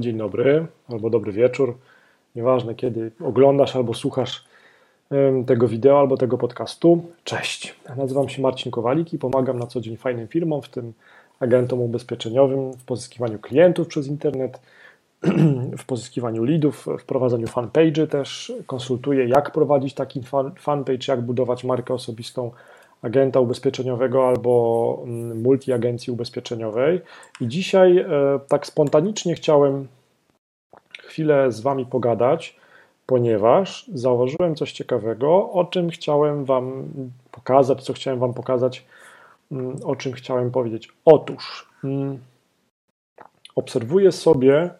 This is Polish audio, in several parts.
Dzień dobry albo dobry wieczór. Nieważne kiedy oglądasz albo słuchasz tego wideo albo tego podcastu. Cześć. Nazywam się Marcin Kowalik i pomagam na co dzień fajnym firmom, w tym agentom ubezpieczeniowym w pozyskiwaniu klientów przez internet, w pozyskiwaniu leadów, w prowadzeniu fanpage'y też. Konsultuję jak prowadzić taki fanpage, jak budować markę osobistą agenta ubezpieczeniowego albo mm, multiagencji ubezpieczeniowej. I dzisiaj e, tak spontanicznie chciałem chwilę z Wami pogadać, ponieważ zauważyłem coś ciekawego, o czym chciałem Wam pokazać, co chciałem Wam pokazać, mm, o czym chciałem powiedzieć. Otóż mm, obserwuję sobie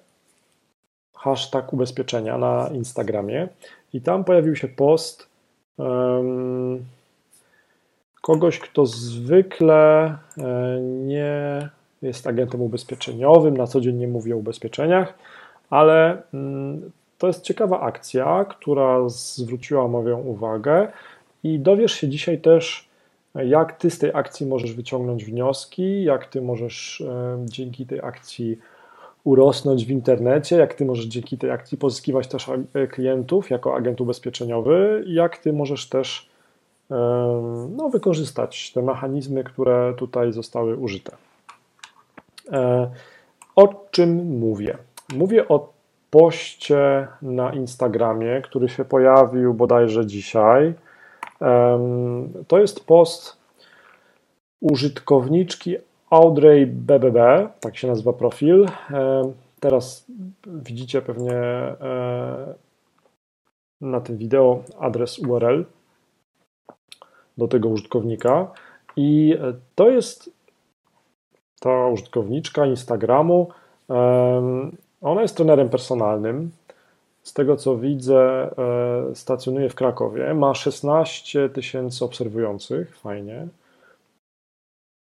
hashtag ubezpieczenia na Instagramie i tam pojawił się post. Um, kogoś, kto zwykle e, nie jest agentem ubezpieczeniowym, na co dzień nie mówi o ubezpieczeniach, ale mm, to jest ciekawa akcja, która zwróciła moją uwagę i dowiesz się dzisiaj też, jak ty z tej akcji możesz wyciągnąć wnioski, jak ty możesz e, dzięki tej akcji urosnąć w internecie, jak ty możesz dzięki tej akcji pozyskiwać też e, klientów jako agent ubezpieczeniowy, jak ty możesz też no, wykorzystać te mechanizmy, które tutaj zostały użyte. O czym mówię? Mówię o poście na Instagramie, który się pojawił bodajże dzisiaj. To jest post użytkowniczki Audrey BBB, tak się nazywa profil. Teraz widzicie pewnie e, na tym wideo adres URL do tego użytkownika. I to jest ta użytkowniczka Instagramu. Ona jest trenerem personalnym. Z tego co widzę, e, stacjonuje w Krakowie. Ma 16 tysięcy obserwujących. Fajnie.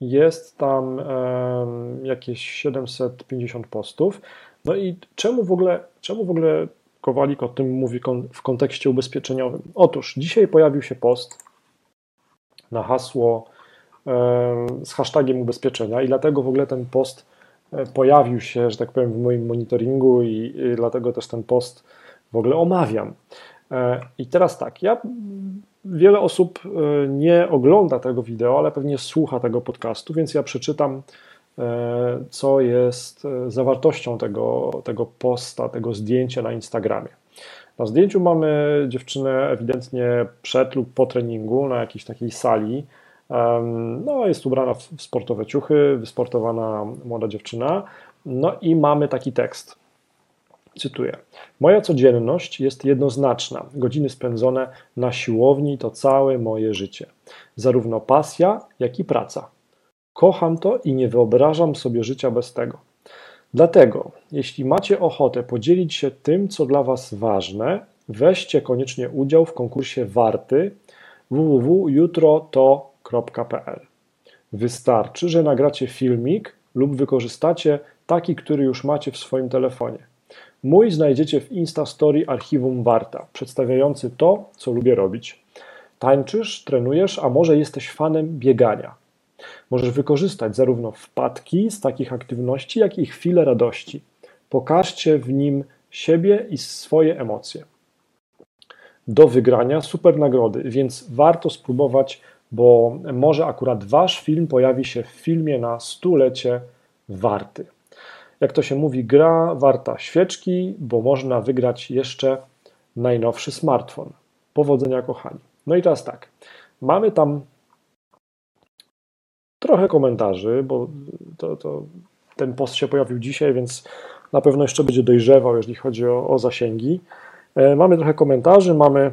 Jest tam jakieś 750 postów. No i czemu w ogóle, czemu w ogóle Kowalik o tym mówi w kontekście ubezpieczeniowym? Otóż dzisiaj pojawił się post na hasło z hashtagiem ubezpieczenia i dlatego w ogóle ten post e, pojawił się, że tak powiem, w moim monitoringu i, i dlatego też ten post w ogóle omawiam. E, I teraz tak, ja wiele osób e, nie ogląda tego wideo, ale pewnie słucha tego podcastu, więc ja przeczytam, co jest zawartością tego, tego posta, tego zdjęcia na Instagramie. Na zdjęciu mamy dziewczynę ewidentnie przed lub po treningu na jakiejś takiej sali. No, jest ubrana w sportowe ciuchy, wysportowana młoda dziewczyna. No i mamy taki tekst. Cytuję: Moja codzienność jest jednoznaczna. Godziny spędzone na siłowni to całe moje życie. Zarówno pasja, jak i praca. Kocham to i nie wyobrażam sobie życia bez tego. Dlatego, jeśli macie ochotę podzielić się tym, co dla Was ważne, weźcie koniecznie udział w konkursie Warty www.jutroto.pl. Wystarczy, że nagracie filmik lub wykorzystacie taki, który już macie w swoim telefonie. Mój znajdziecie w Instastory archiwum Warta, przedstawiający to, co lubię robić. Tańczysz, trenujesz, a może jesteś fanem biegania. Możesz wykorzystać zarówno wpadki z takich aktywności, jak i chwile radości. Pokażcie w nim siebie i swoje emocje. Do wygrania super nagrody, więc warto spróbować, bo może akurat Wasz film pojawi się w filmie na stulecie warty. Jak to się mówi, gra warta świeczki, bo można wygrać jeszcze najnowszy smartfon. Powodzenia, kochani. No i teraz tak. Mamy tam trochę komentarzy, bo to, to, ten post się pojawił dzisiaj, więc na pewno jeszcze będzie dojrzewał, jeżeli chodzi o, o zasięgi. E, mamy trochę komentarzy, mamy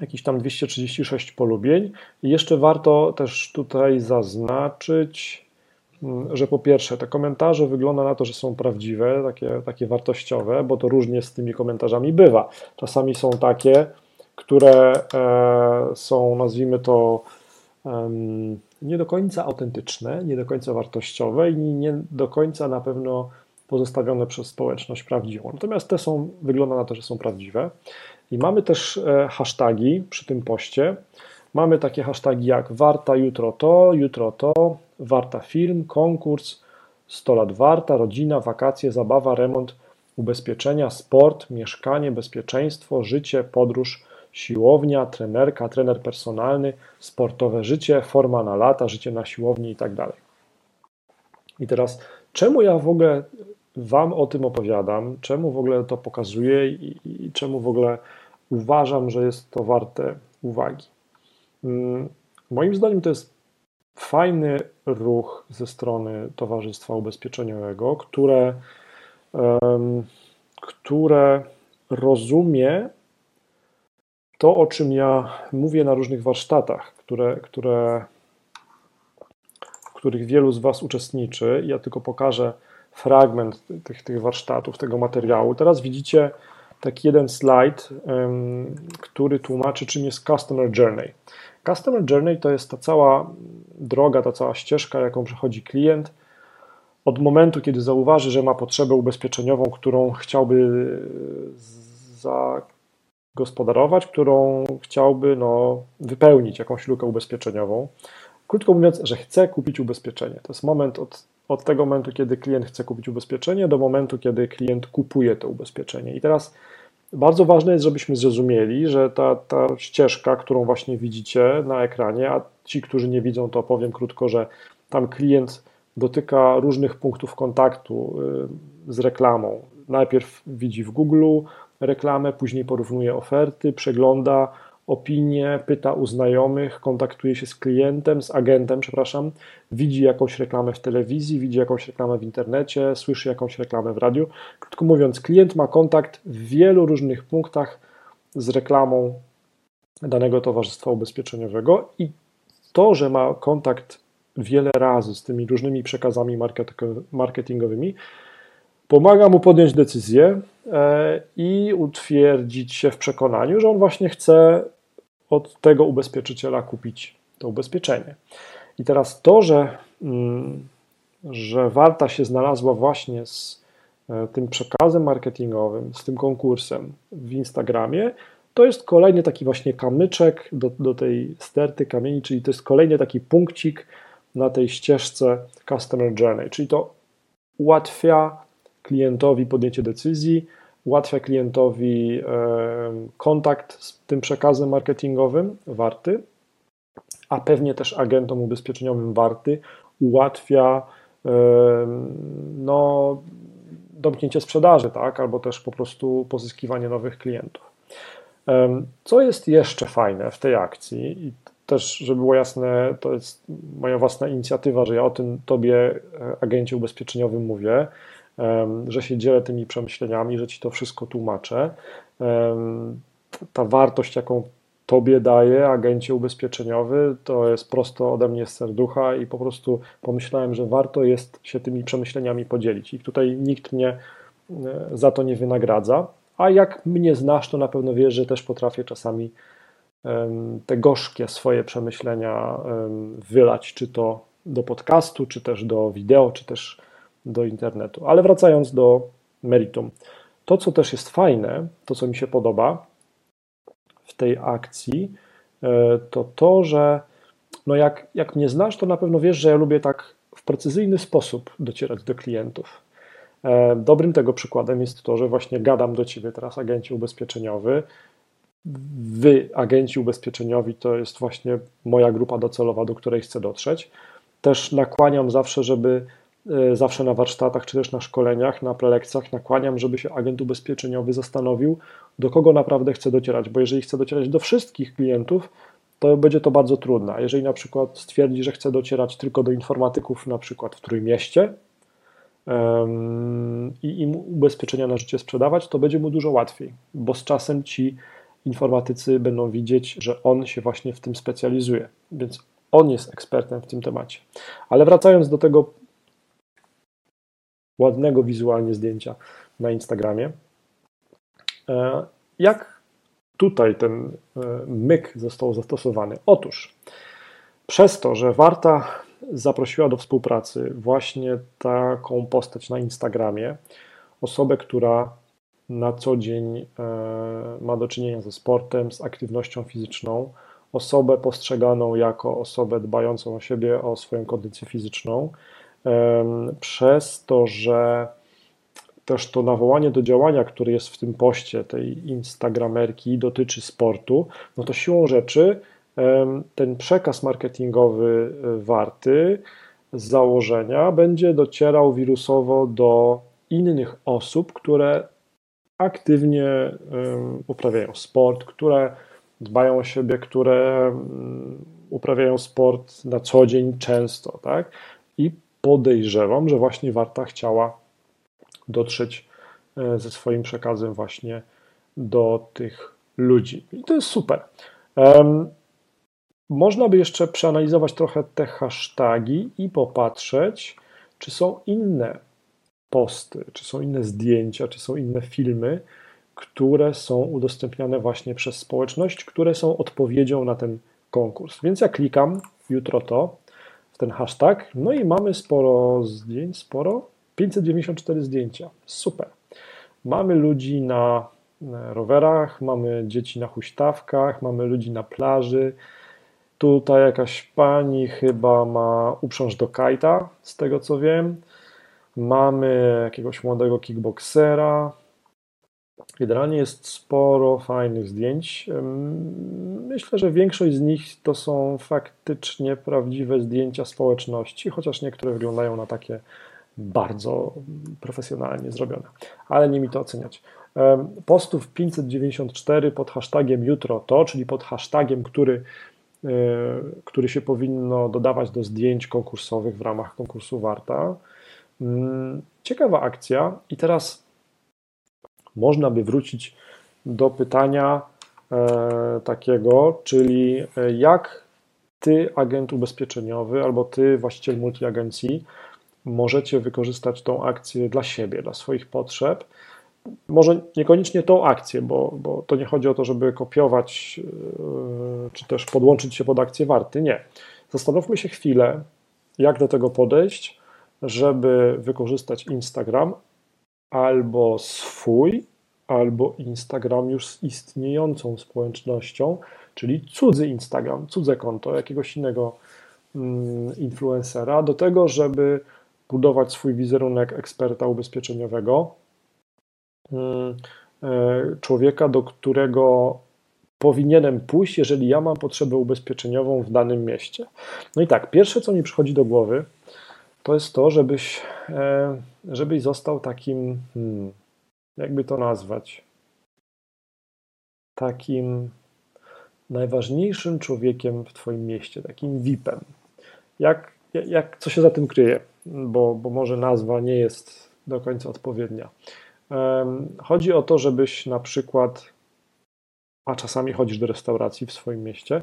jakieś tam 236 polubień. I jeszcze warto też tutaj zaznaczyć, mm, że po pierwsze, te komentarze wygląda na to, że są prawdziwe, takie, takie wartościowe, bo to różnie z tymi komentarzami bywa. Czasami są takie, które e, są, nazwijmy to, nie do końca autentyczne, nie do końca wartościowe i nie do końca na pewno pozostawione przez społeczność prawdziwą. Natomiast te są, wygląda na to, że są prawdziwe. I mamy też e, hasztagi przy tym poście. Mamy takie hasztagi jak warta jutro to, jutro to, warta film, konkurs, 100 lat warta, rodzina, wakacje, zabawa, remont, ubezpieczenia, sport, mieszkanie, bezpieczeństwo, życie, podróż, siłownia, trenerka, trener personalny, sportowe życie, forma na lata, życie na siłowni i tak dalej. I teraz, czemu ja w ogóle Wam o tym opowiadam, czemu w ogóle to pokazuję i, i czemu w ogóle uważam, że jest to warte uwagi? Mm, moim zdaniem to jest fajny ruch ze strony Towarzystwa Ubezpieczeniowego, które, um, które rozumie to, o czym ja mówię na różnych warsztatach, które, które, w których wielu z Was uczestniczy. Ja tylko pokażę fragment tych, tych warsztatów, tego materiału. Teraz widzicie taki jeden slajd, który tłumaczy, czym jest Customer Journey. Customer Journey to jest ta cała droga, ta cała ścieżka, jaką przechodzi klient od momentu, kiedy zauważy, że ma potrzebę ubezpieczeniową, którą chciałby zagospodarować, którą chciałby no, wypełnić, jakąś lukę ubezpieczeniową. Krótko mówiąc, że chce kupić ubezpieczenie. To jest moment od, od tego momentu, kiedy klient chce kupić ubezpieczenie, do momentu, kiedy klient kupuje to ubezpieczenie. I teraz bardzo ważne jest, żebyśmy zrozumieli, że ta, ta ścieżka, którą właśnie widzicie na ekranie, a ci, którzy nie widzą, to powiem krótko, że tam klient dotyka różnych punktów kontaktu y, z reklamą. Najpierw widzi w Google reklamę, później porównuje oferty, przegląda opinie, pyta u znajomych, kontaktuje się z klientem, z agentem, przepraszam, widzi jakąś reklamę w telewizji, widzi jakąś reklamę w internecie, słyszy jakąś reklamę w radiu. Krótko mówiąc, klient ma kontakt w wielu różnych punktach z reklamą danego towarzystwa ubezpieczeniowego i to, że ma kontakt wiele razy z tymi różnymi przekazami marketingowymi, pomaga mu podjąć decyzję e, i utwierdzić się w przekonaniu, że on właśnie chce od tego ubezpieczyciela kupić to ubezpieczenie. I teraz to, że, mm, że Warta się znalazła właśnie z e, tym przekazem marketingowym, z tym konkursem w Instagramie, to jest kolejny taki właśnie kamyczek do, do tej sterty kamieni, czyli to jest kolejny taki punkcik na tej ścieżce Customer Journey, czyli to ułatwia klientowi podjęcie decyzji, ułatwia klientowi kontakt z tym przekazem marketingowym warty, a pewnie też agentom ubezpieczeniowym warty ułatwia no, domknięcie sprzedaży, tak, albo też po prostu pozyskiwanie nowych klientów. Co jest jeszcze fajne w tej akcji, i też, żeby było jasne, to jest moja własna inicjatywa, że ja o tym Tobie, e, agencie ubezpieczeniowym, mówię że się dzielę tymi przemyśleniami, że ci to wszystko tłumaczę. Ta wartość, jaką Tobie daje, agencie ubezpieczeniowy, to jest prosto ode mnie z serducha i po prostu pomyślałem, że warto jest się tymi przemyśleniami podzielić. I tutaj nikt mnie e, za to nie wynagradza. A jak mnie znasz, to na pewno wiesz, że też potrafię czasami te gorzkie swoje przemyślenia wylać, czy to do podcastu, czy też do wideo, czy też do internetu. Ale wracając do meritum. To, co też jest fajne, to, co mi się podoba w tej akcji, e, to to, że no jak, jak mnie znasz, to na pewno wiesz, że ja lubię tak w precyzyjny sposób docierać do klientów. E, dobrym tego przykładem jest to, że właśnie gadam do ciebie teraz, agencie ubezpieczeniowy. Wy, agenci ubezpieczeniowi, to jest właśnie moja grupa docelowa, do której chcę dotrzeć. Też nakłaniam zawsze, żeby zawsze na warsztatach czy też na szkoleniach, na prelekcjach nakłaniam, żeby się agent ubezpieczeniowy zastanowił, do kogo naprawdę chce docierać, bo jeżeli chce docierać do wszystkich klientów, to będzie to bardzo trudne. Jeżeli na przykład stwierdzi, że chce docierać tylko do informatyków, na przykład w Trójmieście um, i im ubezpieczenia na życie sprzedawać, to będzie mu dużo łatwiej, bo z czasem ci informatycy będą widzieć, że on się właśnie w tym specjalizuje, więc on jest ekspertem w tym temacie. Ale wracając do tego ładnego wizualnie zdjęcia na Instagramie. E, jak tutaj ten e, myk został zastosowany? Otóż przez to, że Warta zaprosiła do współpracy właśnie taką postać na Instagramie, osobę, która na co dzień e, ma do czynienia ze sportem, z aktywnością fizyczną, osobę postrzeganą jako osobę dbającą o siebie, o swoją kondycję fizyczną, przez to, że też to nawołanie do działania, które jest w tym poście tej Instagramerki dotyczy sportu, no to siłą rzeczy ten przekaz marketingowy e, warty z założenia będzie docierał wirusowo do innych osób, które aktywnie uprawiają sport, które dbają o siebie, które uprawiają sport na co dzień często, tak? I podejrzewam, że właśnie Warta chciała dotrzeć e, ze swoim przekazem właśnie do tych ludzi. I to jest super. Można by jeszcze przeanalizować trochę te hasztagi i popatrzeć, czy są inne posty, czy są inne zdjęcia, czy są inne filmy, które są udostępniane właśnie przez społeczność, które są odpowiedzią na ten konkurs. Więc ja klikam jutro to ten hashtag, no i mamy sporo zdjęć, sporo 594 zdjęcia. Super. Mamy ludzi na rowerach, mamy dzieci na huśtawkach, mamy ludzi na plaży. Tutaj jakaś pani chyba ma uprząż do kajta, z tego co wiem. Mamy jakiegoś młodego kickboxera. Generalnie jest sporo fajnych zdjęć. Myślę, że większość z nich to są faktycznie prawdziwe zdjęcia społeczności, chociaż niektóre wyglądają na takie bardzo profesjonalnie zrobione, ale nie mi to oceniać. Postów 594 pod hashtagiem jutro to, czyli pod hashtagiem, który, e, który się powinno dodawać do zdjęć konkursowych w ramach konkursu Warta. Ciekawa akcja i teraz można by wrócić do pytania e, takiego, czyli e, jak ty, agent ubezpieczeniowy, albo ty, właściciel multiagencji, możecie wykorzystać tą akcję dla siebie, dla swoich potrzeb. Może niekoniecznie tą akcję, bo, bo to nie chodzi o to, żeby kopiować yy, czy też podłączyć się pod akcję warty. Nie. Zastanówmy się chwilę, jak do tego podejść, żeby wykorzystać Instagram albo swój, albo Instagram już z istniejącą społecznością, czyli cudzy Instagram, cudze konto jakiegoś innego mm, influencera, do tego, żeby budować swój wizerunek eksperta ubezpieczeniowego, mm, e, człowieka, do którego powinienem pójść, jeżeli ja mam potrzebę ubezpieczeniową w danym mieście. No i tak, pierwsze, co mi przychodzi do głowy, to jest to, żebyś, e, żebyś został takim, hmm, jakby to nazwać, takim najważniejszym człowiekiem w Twoim mieście, takim VIP-em. Jak, jak, co się za tym kryje? bo, bo może nazwa nie jest do końca odpowiednia. Chodzi o to, żebyś na przykład, a czasami chodzisz do restauracji w swoim mieście,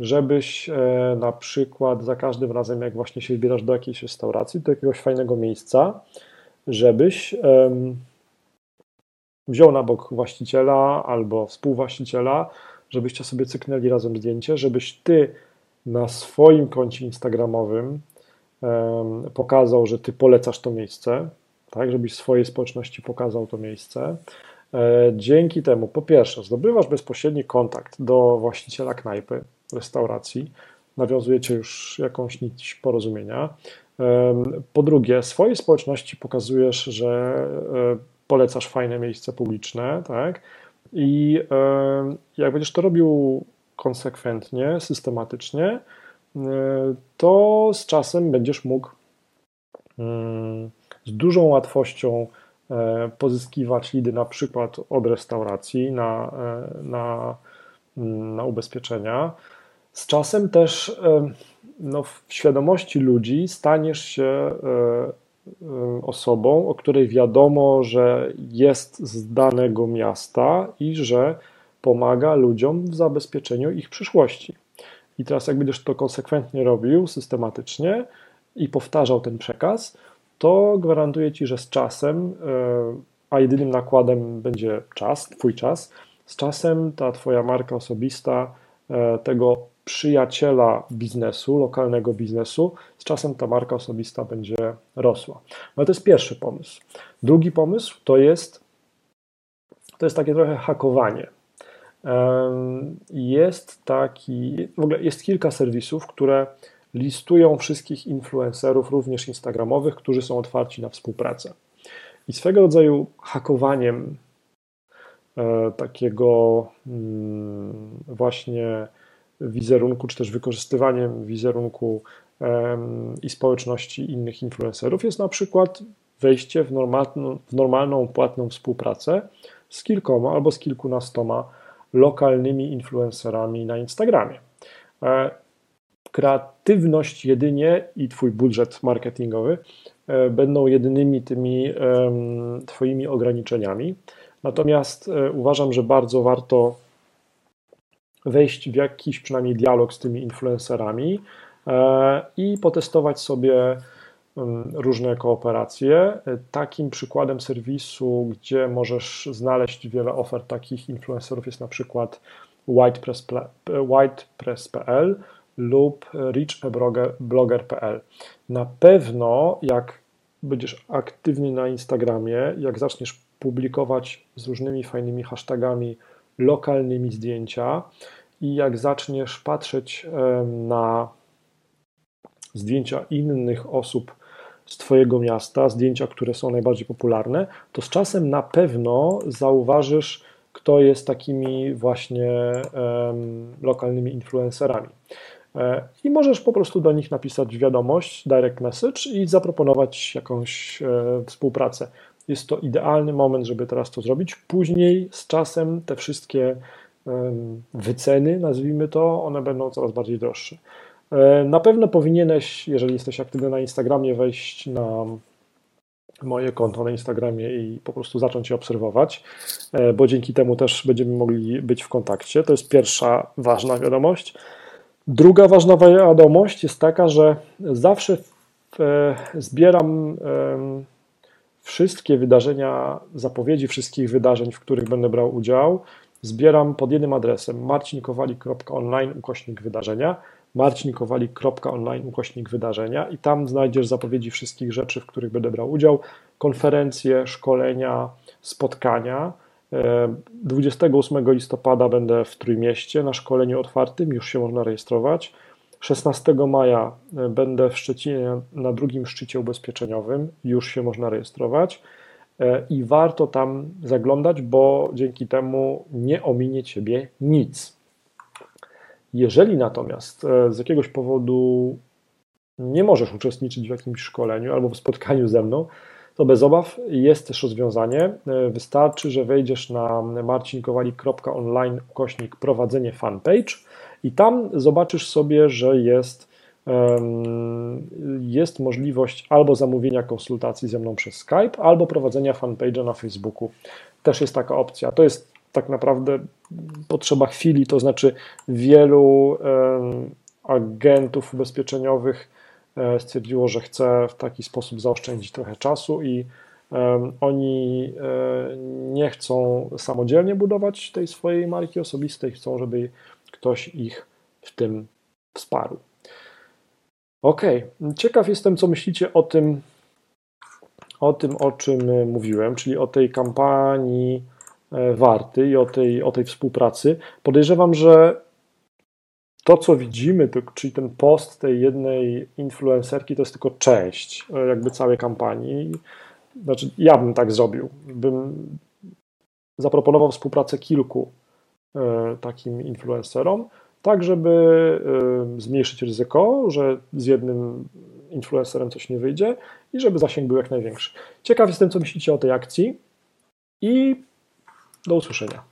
żebyś e, na przykład za każdym razem, jak właśnie się wybierasz do jakiejś restauracji, do jakiegoś fajnego miejsca, żebyś wziął na bok właściciela albo współwłaściciela, żebyście sobie cyknęli razem zdjęcie, żebyś ty na swoim koncie Instagramowym pokazał, że ty polecasz to miejsce, tak, żebyś swojej społeczności pokazał to miejsce. E, dzięki temu, po pierwsze, zdobywasz bezpośredni kontakt do właściciela knajpy, restauracji, nawiązujecie już jakąś nić porozumienia. Po drugie, swojej społeczności pokazujesz, że e, polecasz fajne miejsce publiczne, tak? I jak będziesz to robił konsekwentnie, systematycznie, to z czasem będziesz mógł mm, z dużą łatwością e, pozyskiwać lidy na przykład od restauracji na, e, na, mm, na ubezpieczenia. Z czasem też e, no, w świadomości ludzi staniesz się osobą, o której wiadomo, że jest z danego miasta i że pomaga ludziom w zabezpieczeniu ich przyszłości. I teraz, jak będziesz to konsekwentnie robił, systematycznie i powtarzał ten przekaz, to gwarantuję ci, że z czasem, e, a jedynym nakładem będzie czas, Twój czas, z czasem ta Twoja marka osobista, e, tego przyjaciela biznesu, lokalnego biznesu, z czasem ta marka osobista będzie rosła. No to jest pierwszy pomysł. Drugi pomysł to jest, to jest takie trochę hakowanie. Jest taki, w ogóle jest kilka serwisów, które listują wszystkich influencerów, również instagramowych, którzy są otwarci na współpracę. I swego rodzaju hakowaniem e, takiego mm, właśnie wizerunku, czy też wykorzystywaniem wizerunku i społeczności innych influencerów jest na przykład wejście w normalną, w normalną płatną współpracę z kilkoma albo z kilkunastoma lokalnymi influencerami na Instagramie. E, kreatywność jedynie i Twój budżet marketingowy e, będą jedynymi tymi Twoimi ograniczeniami. Natomiast e, uważam, że bardzo warto wejść w jakiś przynajmniej dialog z tymi influencerami i potestować sobie różne kooperacje. Takim przykładem serwisu, gdzie możesz znaleźć wiele ofert takich influencerów jest na przykład whitepress.pl lub reachblogger.pl. Na pewno jak będziesz aktywny na Instagramie, jak zaczniesz publikować z różnymi fajnymi hashtagami lokalnymi zdjęcia i jak zaczniesz patrzeć na zdjęcia innych osób z Twojego miasta, zdjęcia, które są najbardziej popularne, to z czasem na pewno zauważysz, kto jest takimi właśnie lokalnymi influencerami. E, I możesz po prostu do nich napisać wiadomość, direct message i zaproponować jakąś e, współpracę. Jest to idealny moment, żeby teraz to zrobić. Później z czasem te wszystkie wyceny, nazwijmy to, one będą coraz bardziej droższe. E, na pewno powinieneś, jeżeli jesteś aktywny na Instagramie, wejść na moje konto na Instagramie i po prostu zacząć je obserwować, e, bo dzięki temu też będziemy mogli być w kontakcie. To jest pierwsza ważna wiadomość. Druga ważna wiadomość jest taka, że zawsze e, zbieram wszystkie wydarzenia, zapowiedzi wszystkich wydarzeń, w których będę brał udział. Zbieram pod jednym adresem marcinkowalik.online ukośnik wydarzenia marcinkowalik.online ukośnik wydarzenia i tam znajdziesz zapowiedzi wszystkich rzeczy, w których będę brał udział, konferencje, szkolenia, spotkania. 28 listopada będę w Trójmieście na szkoleniu otwartym, już się można rejestrować. 16 maja będę w Szczecinie na drugim szczycie ubezpieczeniowym, już się można rejestrować i warto tam zaglądać, bo dzięki temu nie ominie Ciebie nic. Jeżeli natomiast e, z jakiegoś powodu nie możesz uczestniczyć w jakimś szkoleniu albo w spotkaniu ze mną, to bez obaw jest też rozwiązanie. E, wystarczy, że wejdziesz na marcinkowalik.online ukośnik prowadzenie fanpage i tam zobaczysz sobie, że jest, jest możliwość albo zamówienia konsultacji ze mną przez Skype, albo prowadzenia fanpage'a na Facebooku. Też jest taka opcja. To jest tak naprawdę potrzeba chwili, to znaczy wielu agentów ubezpieczeniowych e, stwierdziło, że chce w taki sposób zaoszczędzić trochę czasu i oni e, nie chcą samodzielnie budować tej swojej marki osobistej, chcą, żeby ktoś ich w tym wsparł. Ok, ciekaw jestem, co myślicie o tym, o tym, o czym mówiłem, czyli o tej kampanii E, warty i o tej, o tej współpracy. Podejrzewam, że to, co widzimy, to, czyli ten post tej jednej influencerki, to jest tylko część e, jakby całej kampanii. Znaczy, ja bym tak zrobił. Bym zaproponował współpracę kilku e, takim influencerom, tak żeby zmniejszyć ryzyko, że z jednym influencerem coś nie wyjdzie i żeby zasięg był jak największy. Ciekaw jestem, co myślicie o tej akcji i do usłyszenia.